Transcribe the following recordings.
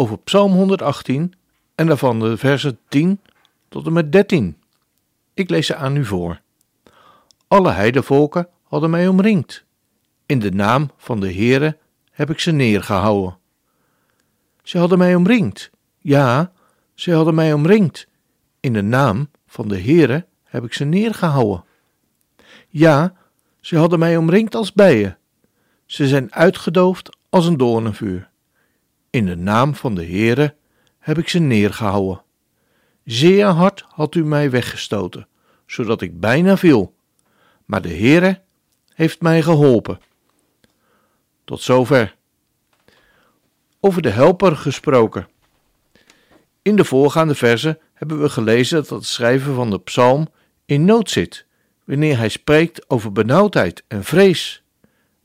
over Psalm 118 en daarvan de versen 10 tot en met 13. Ik lees ze aan u voor. Alle heidevolken hadden mij omringd. In de naam van de Heere heb ik ze neergehouden. Ze hadden mij omringd. Ja, ze hadden mij omringd. In de naam van de Heere heb ik ze neergehouden. Ja, ze hadden mij omringd als bijen. Ze zijn uitgedoofd als een doornenvuur. In de naam van de Heere heb ik ze neergehouden. Zeer hard had u mij weggestoten, zodat ik bijna viel. Maar de Heere heeft mij geholpen. Tot zover. Over de helper gesproken. In de voorgaande verzen hebben we gelezen dat het schrijver van de psalm in nood zit, wanneer hij spreekt over benauwdheid en vrees.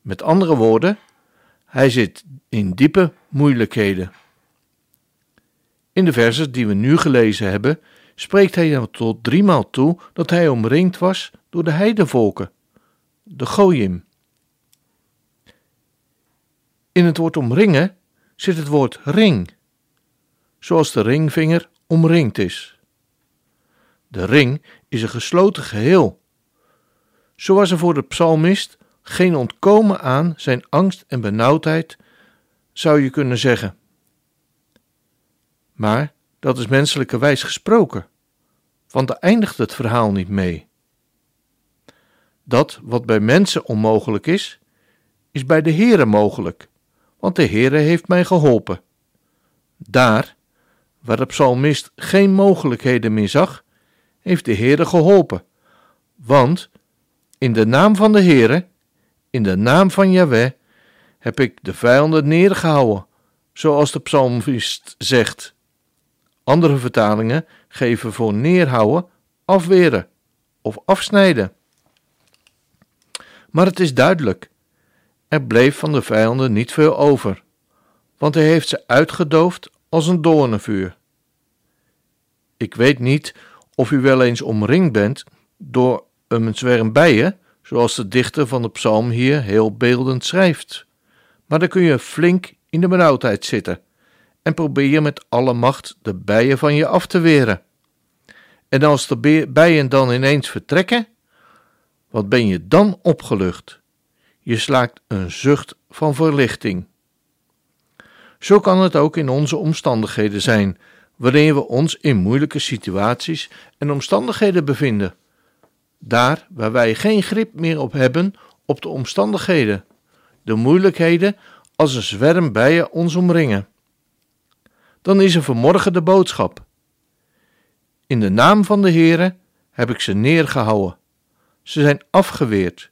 Met andere woorden, hij zit in diepe moeilijkheden. In de versen die we nu gelezen hebben, spreekt hij er tot driemaal toe dat hij omringd was door de heidevolken, de Goyim. In het woord omringen zit het woord ring, zoals de ringvinger omringd is. De ring is een gesloten geheel. Zo was er voor de psalmist geen ontkomen aan zijn angst en benauwdheid, zou je kunnen zeggen. Maar dat is menselijkerwijs gesproken, want daar eindigt het verhaal niet mee. Dat wat bij mensen onmogelijk is, is bij de Heere mogelijk, want de Heere heeft mij geholpen. Daar, waar de psalmist geen mogelijkheden meer zag, heeft de Heere geholpen, want in de naam van de Heere, in de naam van Yahweh, heb ik de vijanden neergehouden, zoals de psalmist zegt. Andere vertalingen geven voor neerhouden afweren of afsnijden. Maar het is duidelijk, er bleef van de vijanden niet veel over, want hij heeft ze uitgedoofd als een doornenvuur. Ik weet niet of u wel eens omringd bent door een zwerm bijen, zoals de dichter van de psalm hier heel beeldend schrijft. Maar dan kun je flink in de benauwdheid zitten en probeer met alle macht de bijen van je af te weren. En als de bijen dan ineens vertrekken, wat ben je dan opgelucht? Je slaakt een zucht van verlichting. Zo kan het ook in onze omstandigheden zijn, waarin we ons in moeilijke situaties en omstandigheden bevinden. Daar waar wij geen grip meer op hebben op de omstandigheden, de moeilijkheden als een zwerm bijen ons omringen. Dan is er vanmorgen de boodschap. In de naam van de Heere heb ik ze neergehouden. Ze zijn afgeweerd.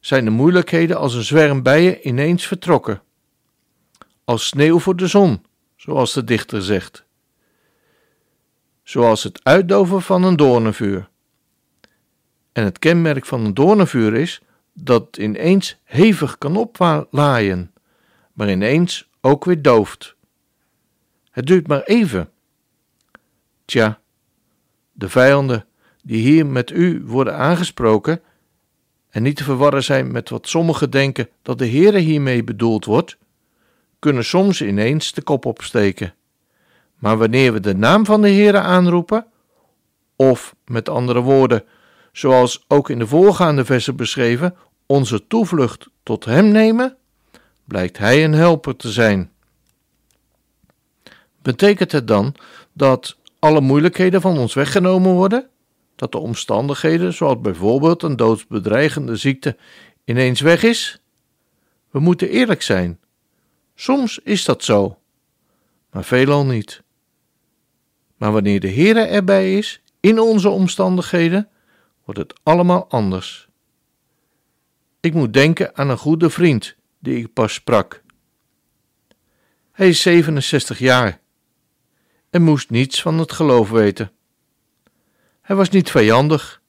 Zijn de moeilijkheden als een zwerm bijen ineens vertrokken. Als sneeuw voor de zon, zoals de dichter zegt. Zoals het uitdoven van een doornenvuur. En het kenmerk van een doornenvuur is dat het ineens hevig kan oplaaien, maar ineens ook weer dooft. Het duurt maar even. Tja, de vijanden die hier met u worden aangesproken en niet te verwarren zijn met wat sommigen denken dat de Heere hiermee bedoeld wordt, kunnen soms ineens de kop opsteken. Maar wanneer we de naam van de Heere aanroepen, of met andere woorden, zoals ook in de voorgaande versen beschreven, onze toevlucht tot Hem nemen, blijkt Hij een helper te zijn. Betekent het dan dat alle moeilijkheden van ons weggenomen worden? Dat de omstandigheden, zoals bijvoorbeeld een doodsbedreigende ziekte, ineens weg is? We moeten eerlijk zijn. Soms is dat zo, maar veelal niet. Maar wanneer de Heere erbij is, in onze omstandigheden, wordt het allemaal anders. Ik moet denken aan een goede vriend die ik pas sprak. Hij is 67 jaar en moest niets van het geloof weten. Hij was niet vijandig,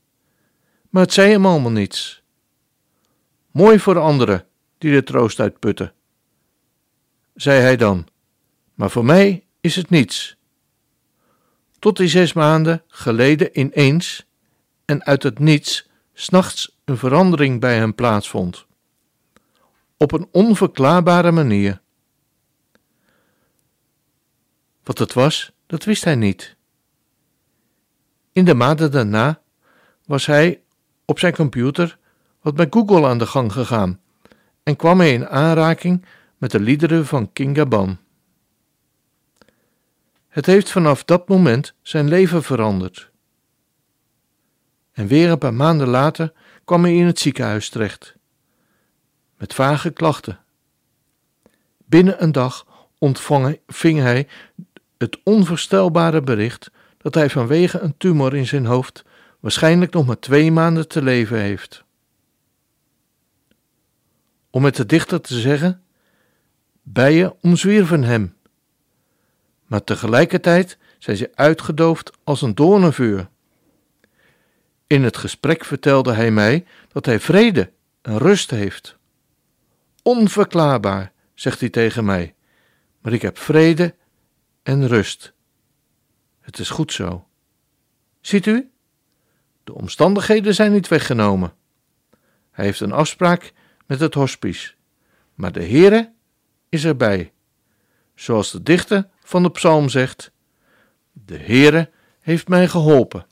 maar het zei hem allemaal niets. Mooi voor anderen die de troost uitputten, zei hij dan, maar voor mij is het niets. Tot die zes maanden geleden ineens en uit het niets s'nachts een verandering bij hem plaatsvond. Op een onverklaarbare manier. Wat het was, dat wist hij niet. In de maanden daarna was hij op zijn computer wat bij Google aan de gang gegaan en kwam hij in aanraking met de liederen van King Gaban. Het heeft vanaf dat moment zijn leven veranderd. En weer een paar maanden later kwam hij in het ziekenhuis terecht, met vage klachten. Binnen een dag ontving hij het onvoorstelbare bericht dat hij vanwege een tumor in zijn hoofd waarschijnlijk nog maar twee maanden te leven heeft. Om met de dichter te zeggen: bijen omzwierven hem, maar tegelijkertijd zijn ze uitgedoofd als een doornenvuur. In het gesprek vertelde hij mij dat hij vrede en rust heeft. Onverklaarbaar, zegt hij tegen mij, maar ik heb vrede en rust. Het is goed zo. Ziet u? De omstandigheden zijn niet weggenomen. Hij heeft een afspraak met het hospice, maar de Heere is erbij. Zoals de dichter van de psalm zegt: De Heere heeft mij geholpen.